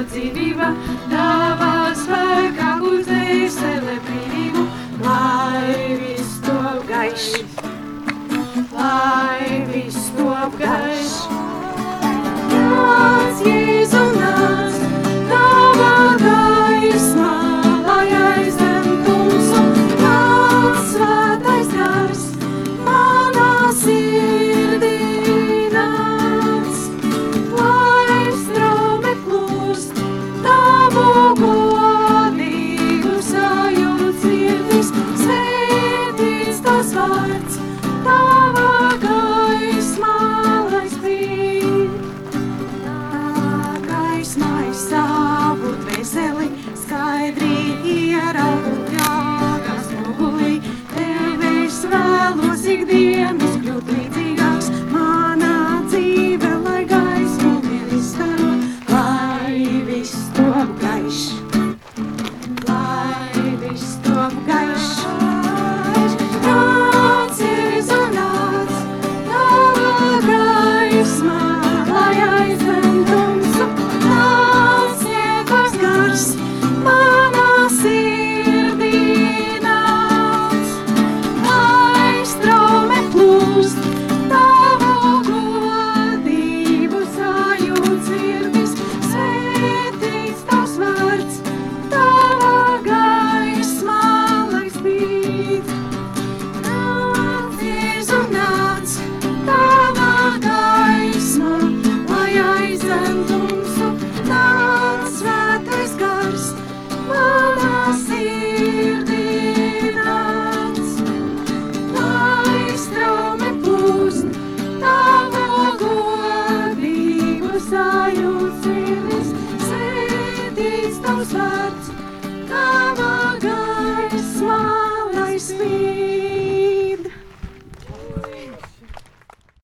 mano dzīvība, tavā spēkā uzdejas elebrību, lai viss top gaišs, lai viss top gaišs. sajūta, sēdīs tavs vārds.